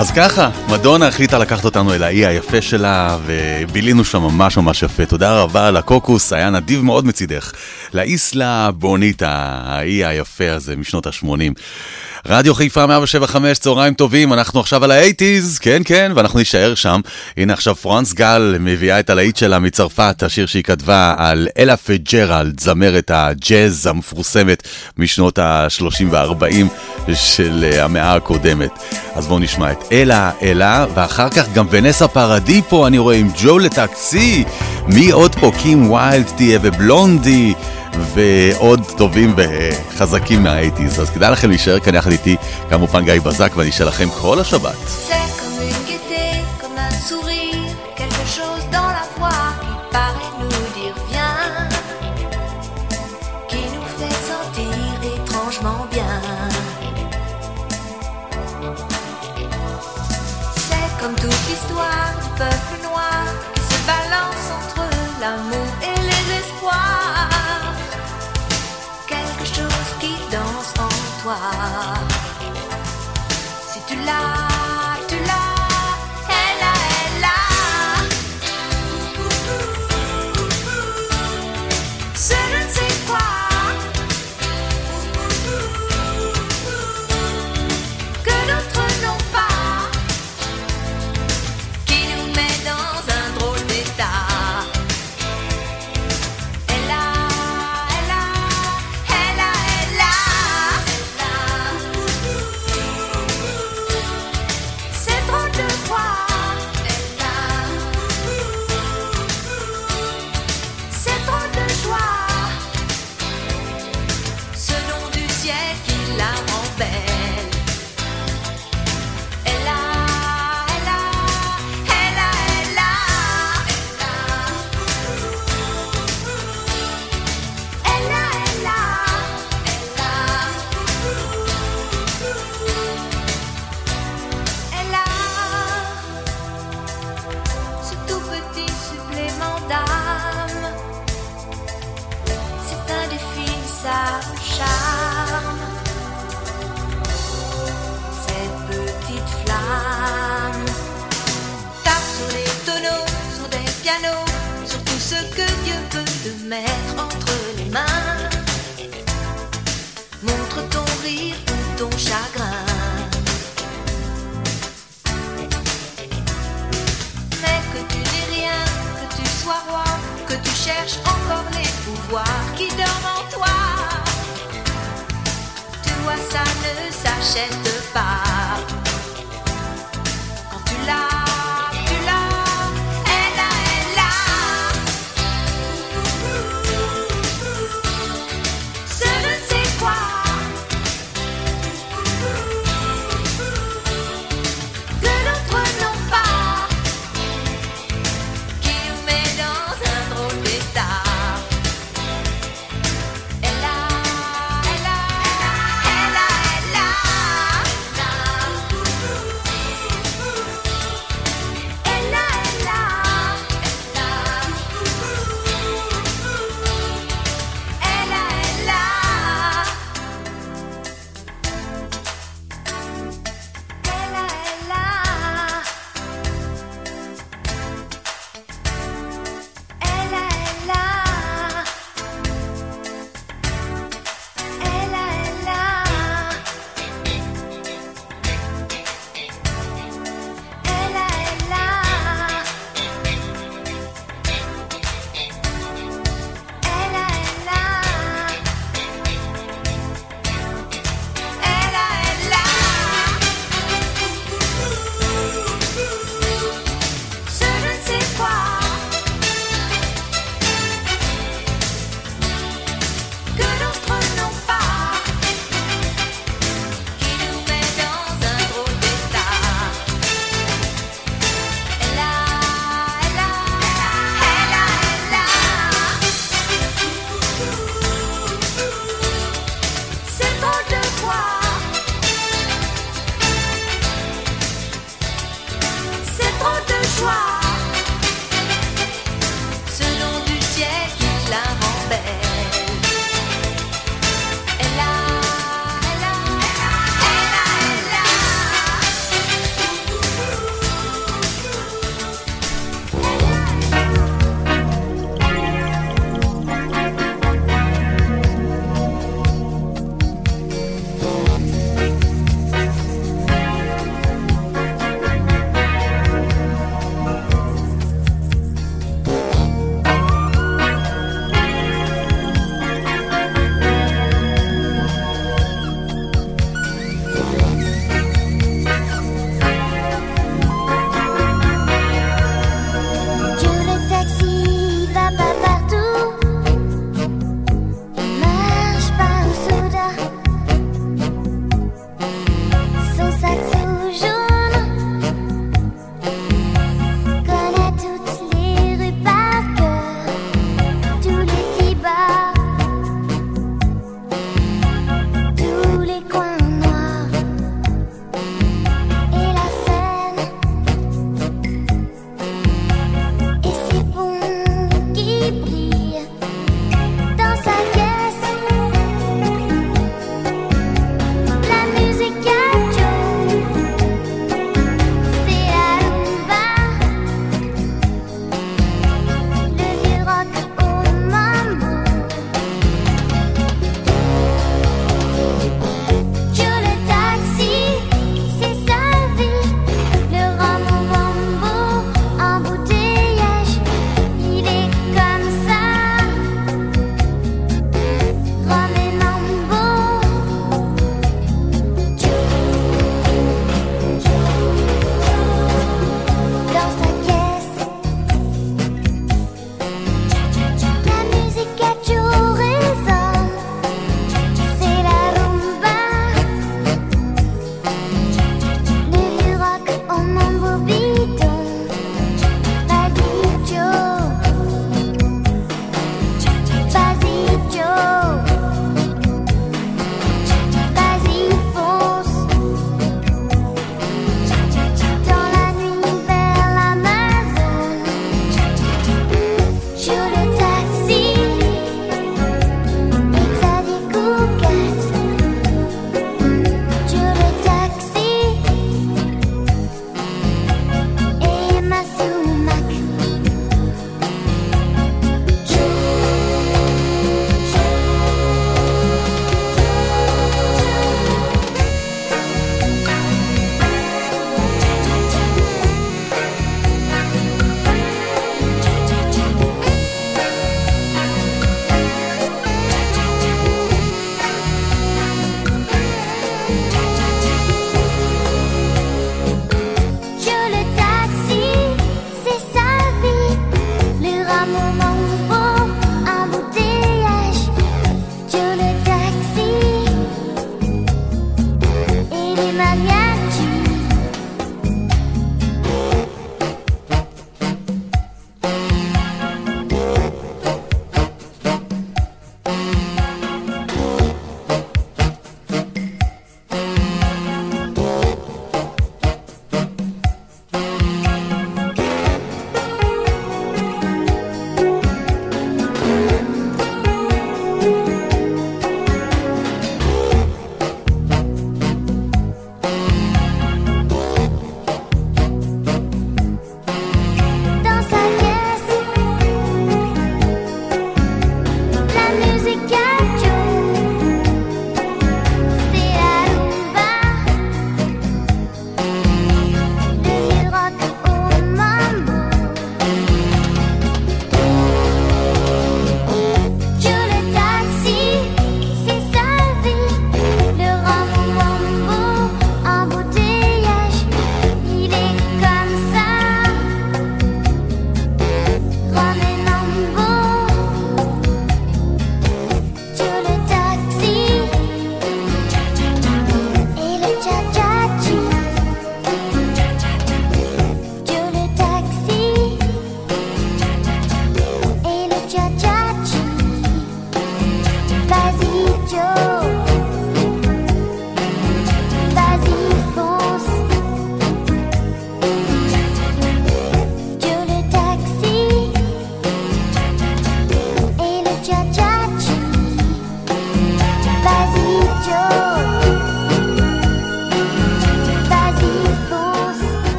אז ככה, מדונה החליטה לקחת אותנו אל האי היפה שלה, ובילינו שם ממש ממש יפה. תודה רבה על הקוקוס, היה נדיב מאוד מצידך. לאיסלה בוניטה, האי היפה הזה משנות ה-80. רדיו חיפה 175, צהריים טובים, אנחנו עכשיו על האייטיז, כן כן, ואנחנו נישאר שם. הנה עכשיו פרנס גל מביאה את הלהיט שלה מצרפת, השיר שהיא כתבה על אלה פג'רלד, זמרת הג'אז המפורסמת משנות ה-30 וה-40 של המאה הקודמת. אז בואו נשמע את אלה, אלה, ואחר כך גם ונסה פרדי פה, אני רואה עם ג'ו לטקסי. מי עוד פה? קים ויילד תהיה ובלונדי. ועוד טובים וחזקים מהאייטיז, אז כדאי לכם להישאר כאן יחד איתי, כמובן גיא בזק, ואני אשאר לכם כל השבת. סקס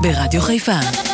ברדיו חיפה.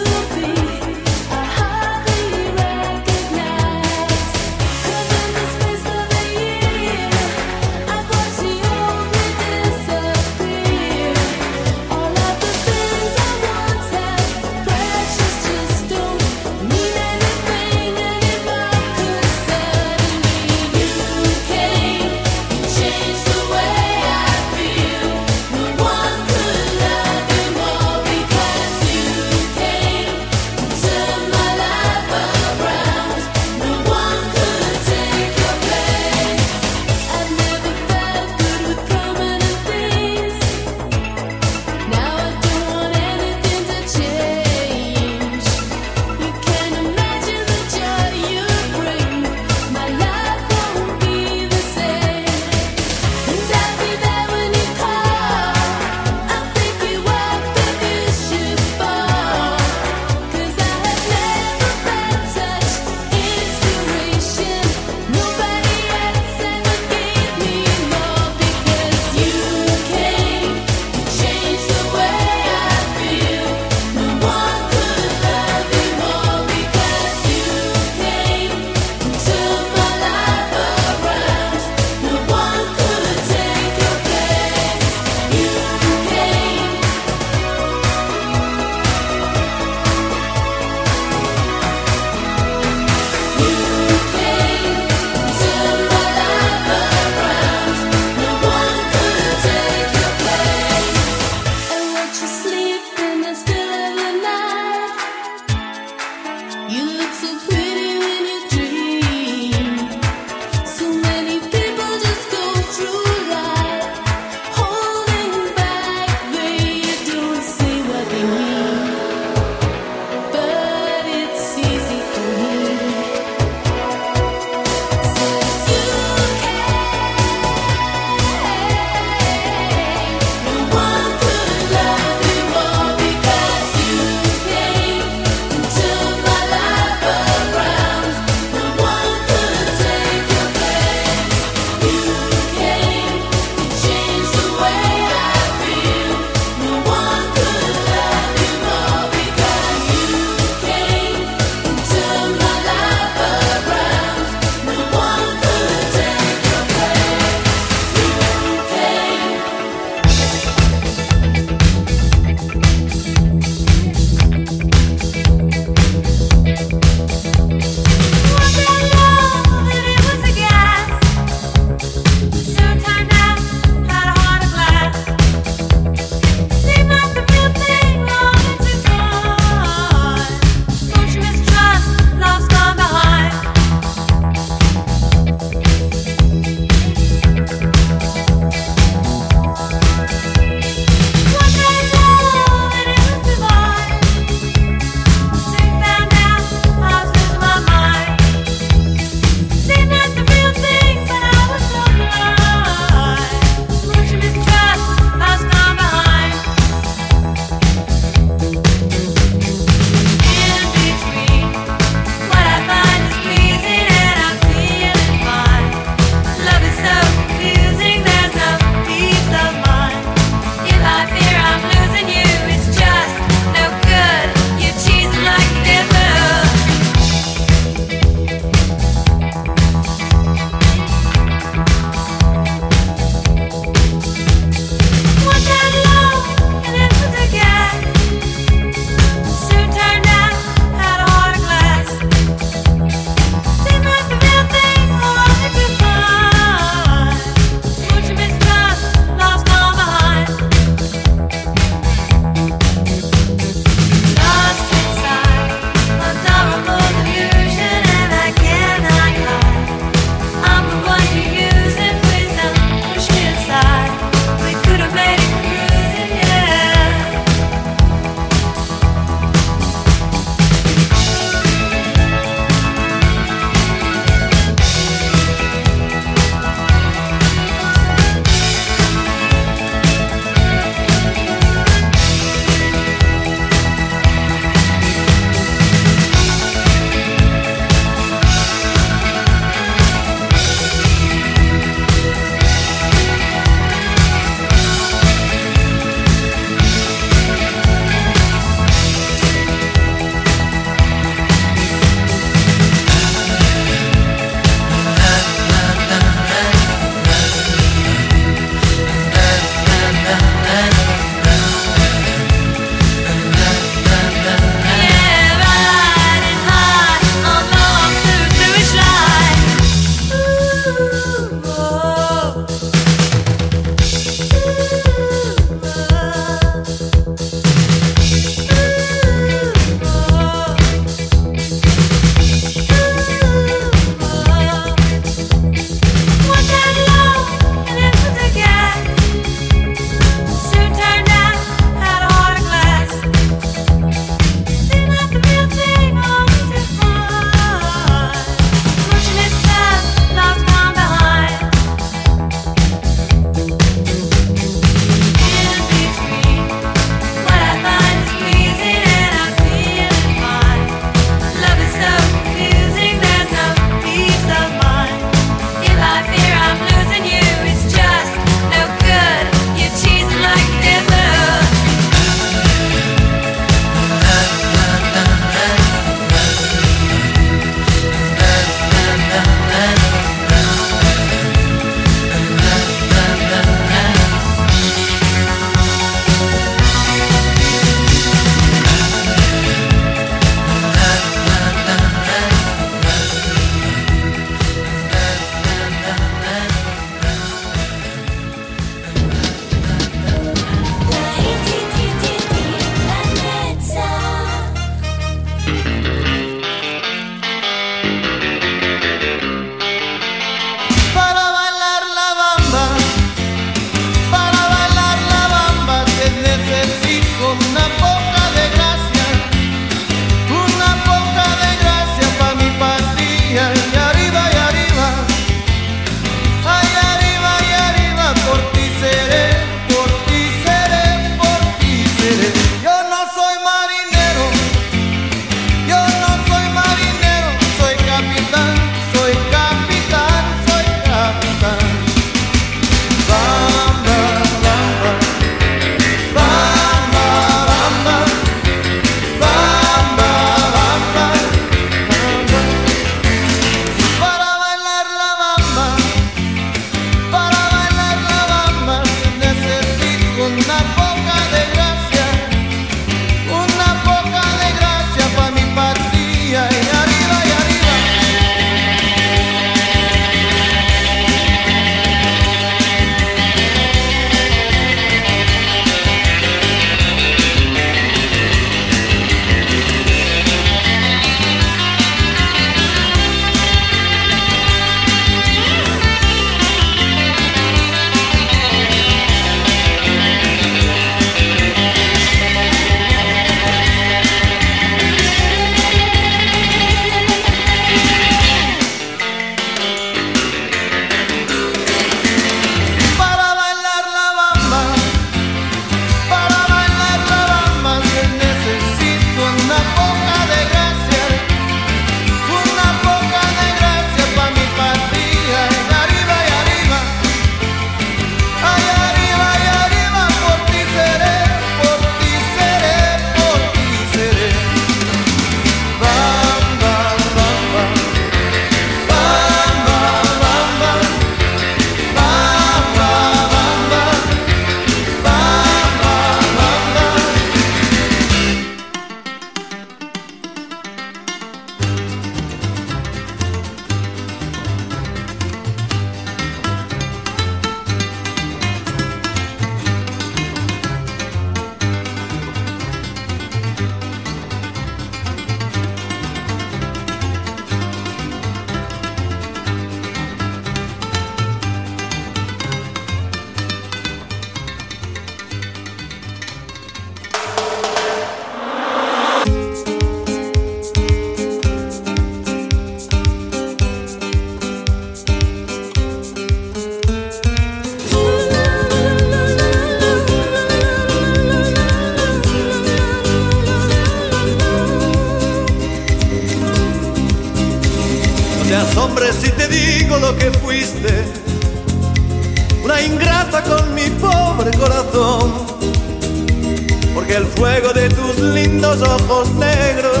Porque el fuego de tus lindos ojos negros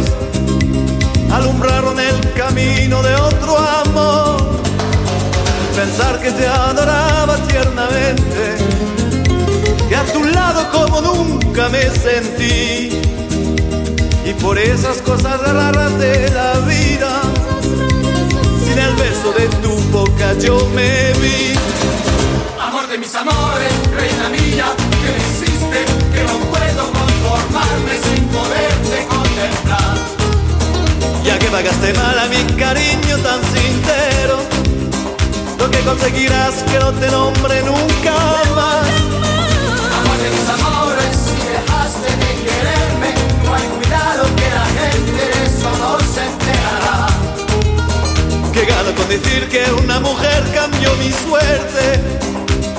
alumbraron el camino de otro amor. Pensar que te adoraba tiernamente, que a tu lado como nunca me sentí, y por esas cosas raras de la vida, sin el beso de tu boca yo me vi. Amor de mis amores, reina mía, que me hiciste, que no conformarme sin poderte contemplar. Ya que pagaste mal a mi cariño tan sincero, lo que conseguirás que no te nombre nunca más. Amor de mis amores, si dejaste de quererme, no hay cuidado que la gente de eso no se enterará. Que gano con decir que una mujer cambió mi suerte.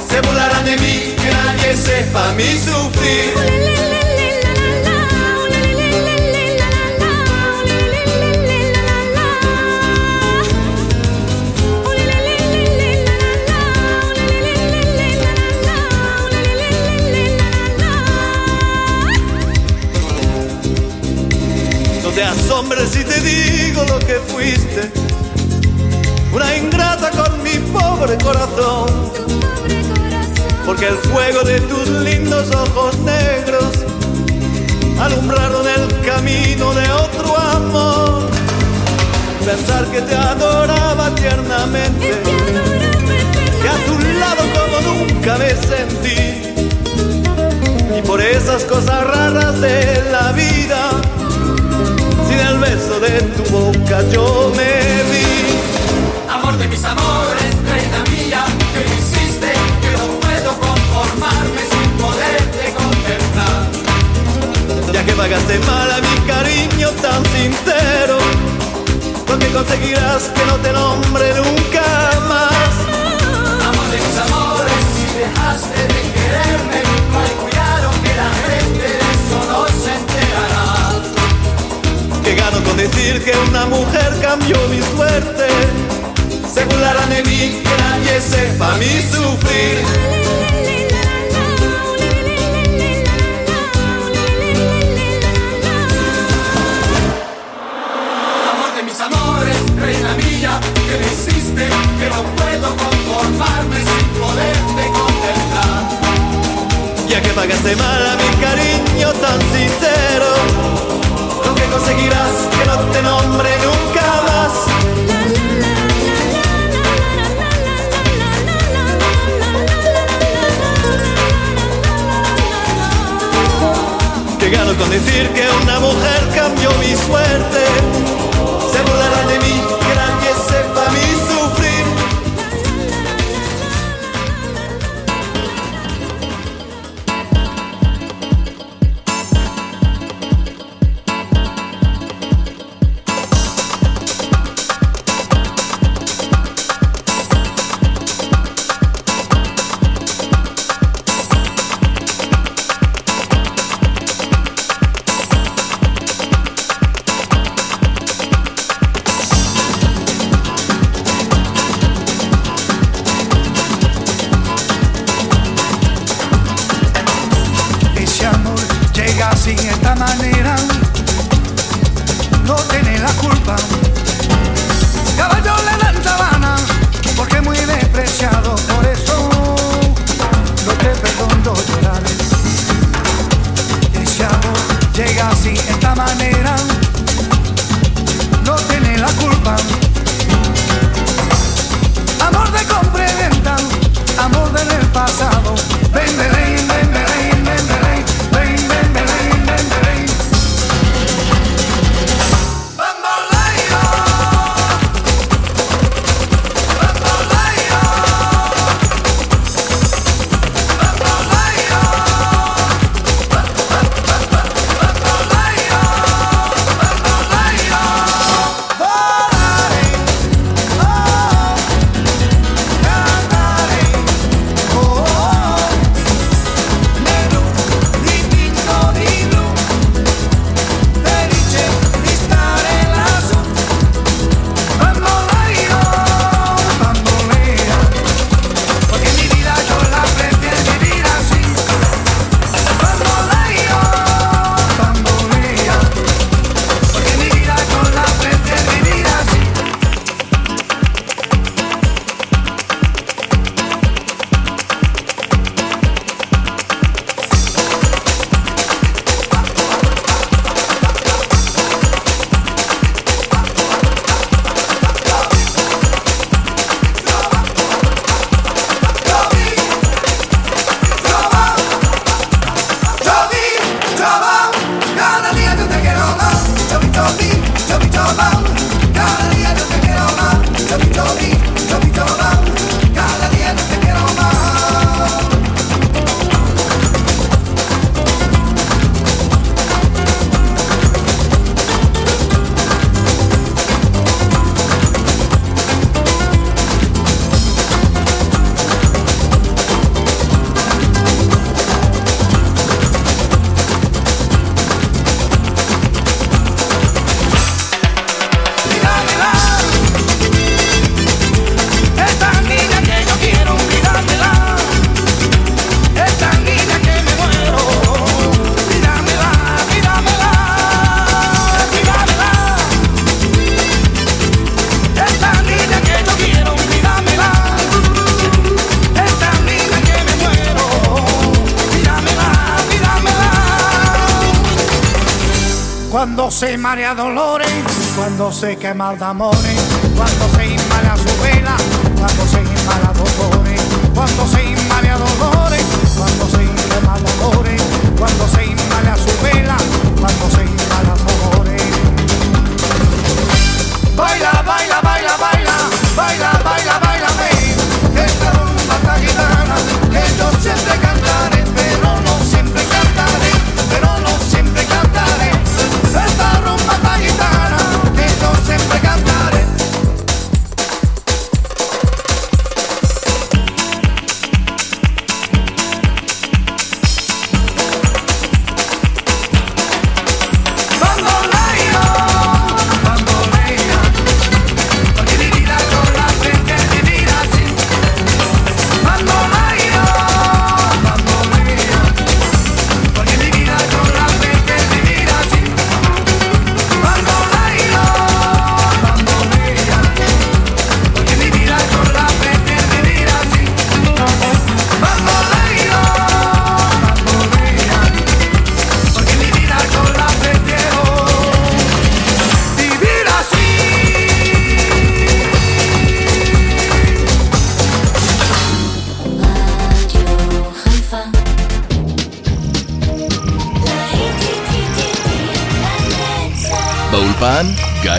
Se burlarán de mí, que nadie sepa mi sufrir. Te asombres si te digo lo que fuiste. Una ingrata con mi pobre corazón. Porque el fuego de tus lindos ojos negros alumbraron el camino de otro amor. Pensar que te adoraba tiernamente, que a tu lado como nunca me sentí. Y por esas cosas raras de la vida, sin el beso de tu boca yo me vi. Decir que una mujer cambió mi suerte. Se burlarán de mí, que nadie sepa mi sufrir. Amor de mis amores, reina mía, que me hiciste, que no puedo conformarme sin poderte contemplar. Ya que pagaste mal a mi cariño tan sincero, conseguirás que no te nombre nunca más. Que gano con decir que una mujer cambió mi suerte. manera, no tiene la culpa. Caballo le dan sabana, porque muy despreciado, por eso no te perdono llorar. Ese amor llega así, esta manera, no tiene la culpa. Amor de compra y venta, amor del pasado, véndele. Cuando se marea dolores, cuando se quema de amores,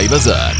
בזק.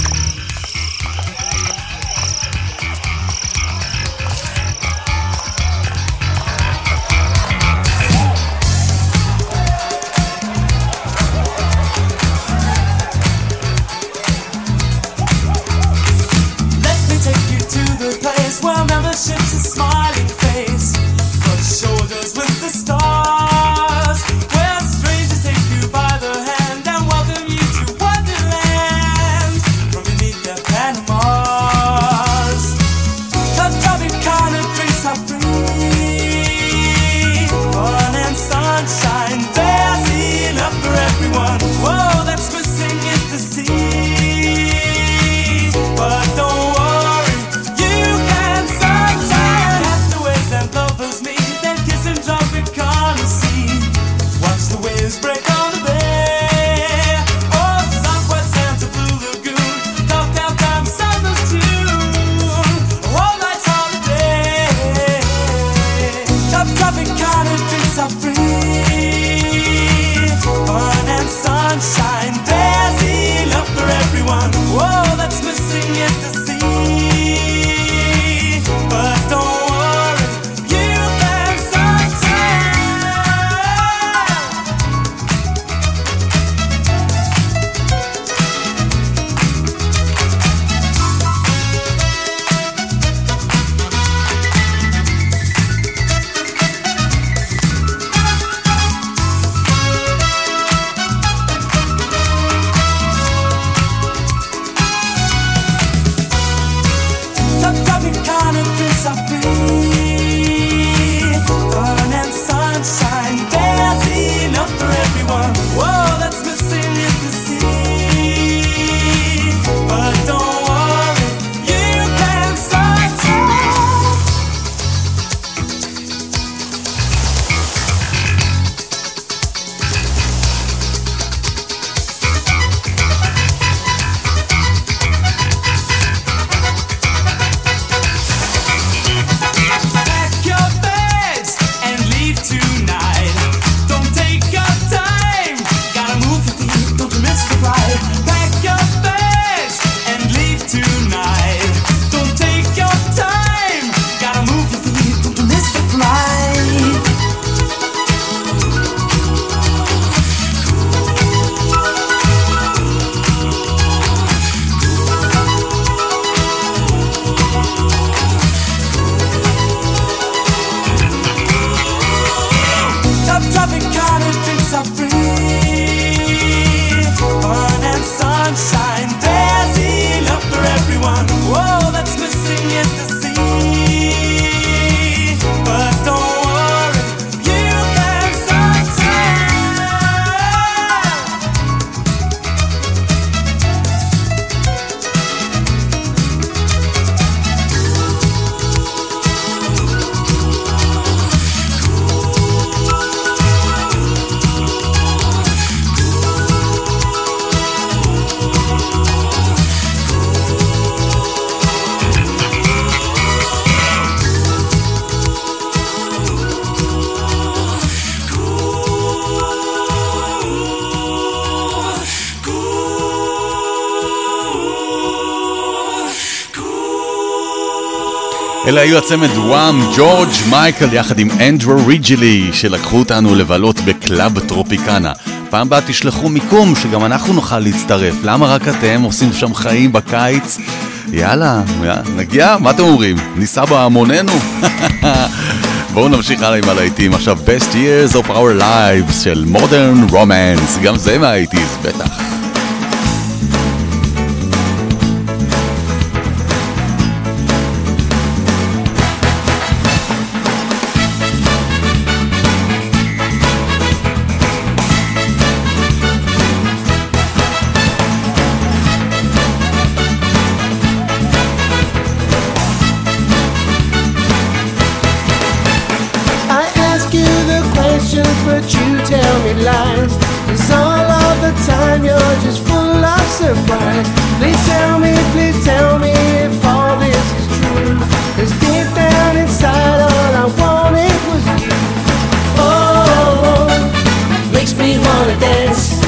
היו הצמד וואם, ג'ורג' מייקל יחד עם אנדרו ריג'לי שלקחו אותנו לבלות בקלאב טרופיקנה. פעם הבאה תשלחו מיקום שגם אנחנו נוכל להצטרף. למה רק אתם עושים שם חיים בקיץ? יאללה, נגיע? מה אתם אומרים? ניסע בהמוננו? בואו נמשיך הלאה עם הלהיטים. עכשיו, best years of our lives של modern romance. גם זה מהאיטיז, בטח. wanna dance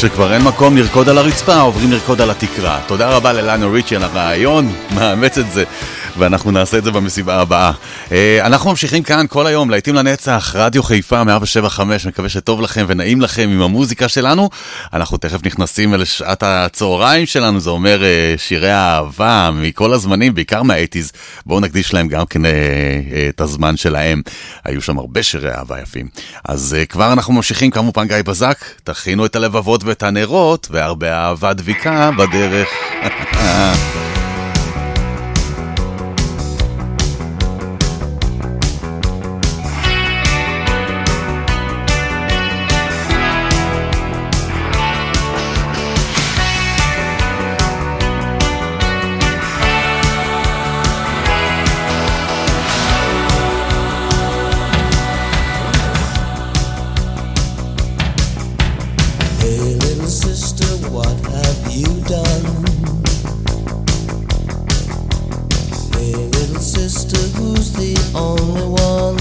כשכבר אין מקום לרקוד על הרצפה, עוברים לרקוד על התקרה. תודה רבה ללאנו ריצ'י על הרעיון, מאמץ את זה, ואנחנו נעשה את זה במסיבה הבאה. אה, אנחנו ממשיכים כאן כל היום, להיטים לנצח, רדיו חיפה 175, מקווה שטוב לכם ונעים לכם עם המוזיקה שלנו. אנחנו תכף נכנסים אל שעת הצהריים שלנו, זה אומר אה, שירי האהבה מכל הזמנים, בעיקר מהאייטיז. בואו נקדיש להם גם כן אה, את הזמן שלהם. היו שם הרבה שירי אהבה יפים. אז כבר אנחנו ממשיכים, כמובן גיא בזק, תכינו את הלבבות ואת הנרות, והרבה אהבה דביקה בדרך. Hey, little sister, what have you done? Hey, little sister, who's the only one?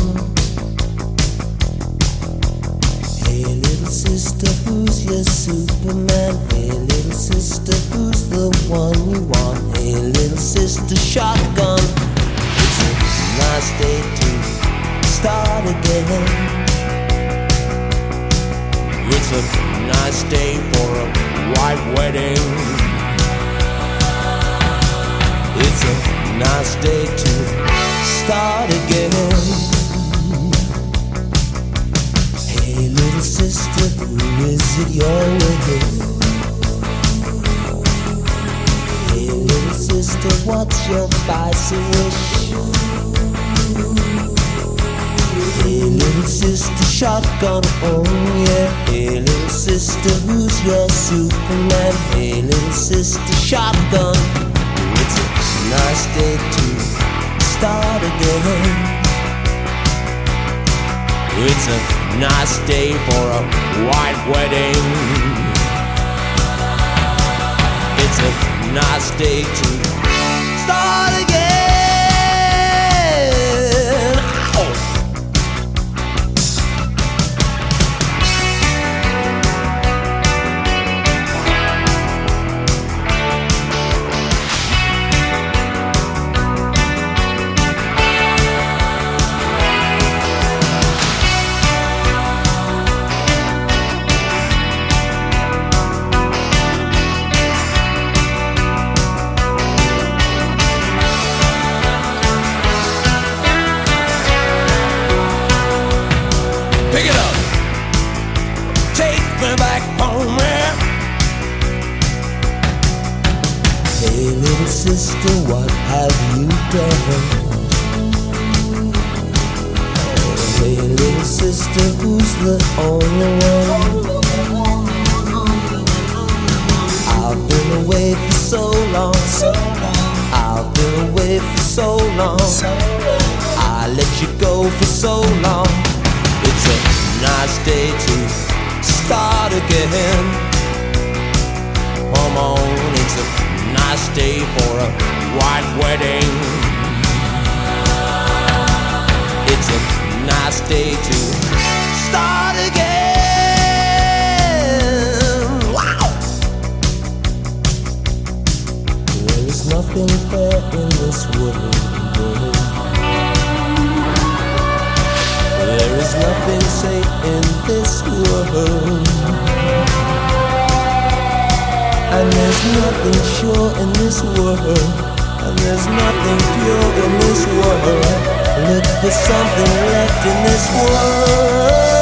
Hey, little sister, who's your Superman? Hey, little sister, who's the one you want? Hey, little sister, shotgun. It's a nice day to start again. It's a nice day for a white wedding. It's a nice day to start again. Hey, little sister, who is it you're with? Hey, little sister, what's your vice wish? Hey, little sister, shotgun, oh yeah. Hey, little sister, who's your Superman? Hey, little sister, shotgun. It's a nice day to start again. It's a nice day for a white wedding. It's a nice day to start again. Sister, what have you done? Hey, little sister, who's the only one? I've been away for so long. I've been away for so long. I let you go for so long. It's a nice day to start again. Come on, it's a nice day for a white wedding. It's a nice day to start again. Wow! There is nothing fair in this world. There is nothing safe in this world. And there's nothing sure in this world. And there's nothing pure in this world. Look for something left in this world.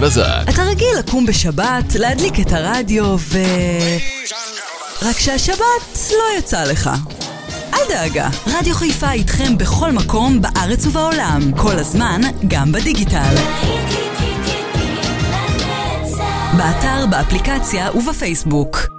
בזק. אתה רגיל לקום בשבת, להדליק את הרדיו ו... רק שהשבת לא יצא לך. אל דאגה, רדיו חיפה איתכם בכל מקום בארץ ובעולם, כל הזמן, גם בדיגיטל. באתר, באפליקציה ובפייסבוק.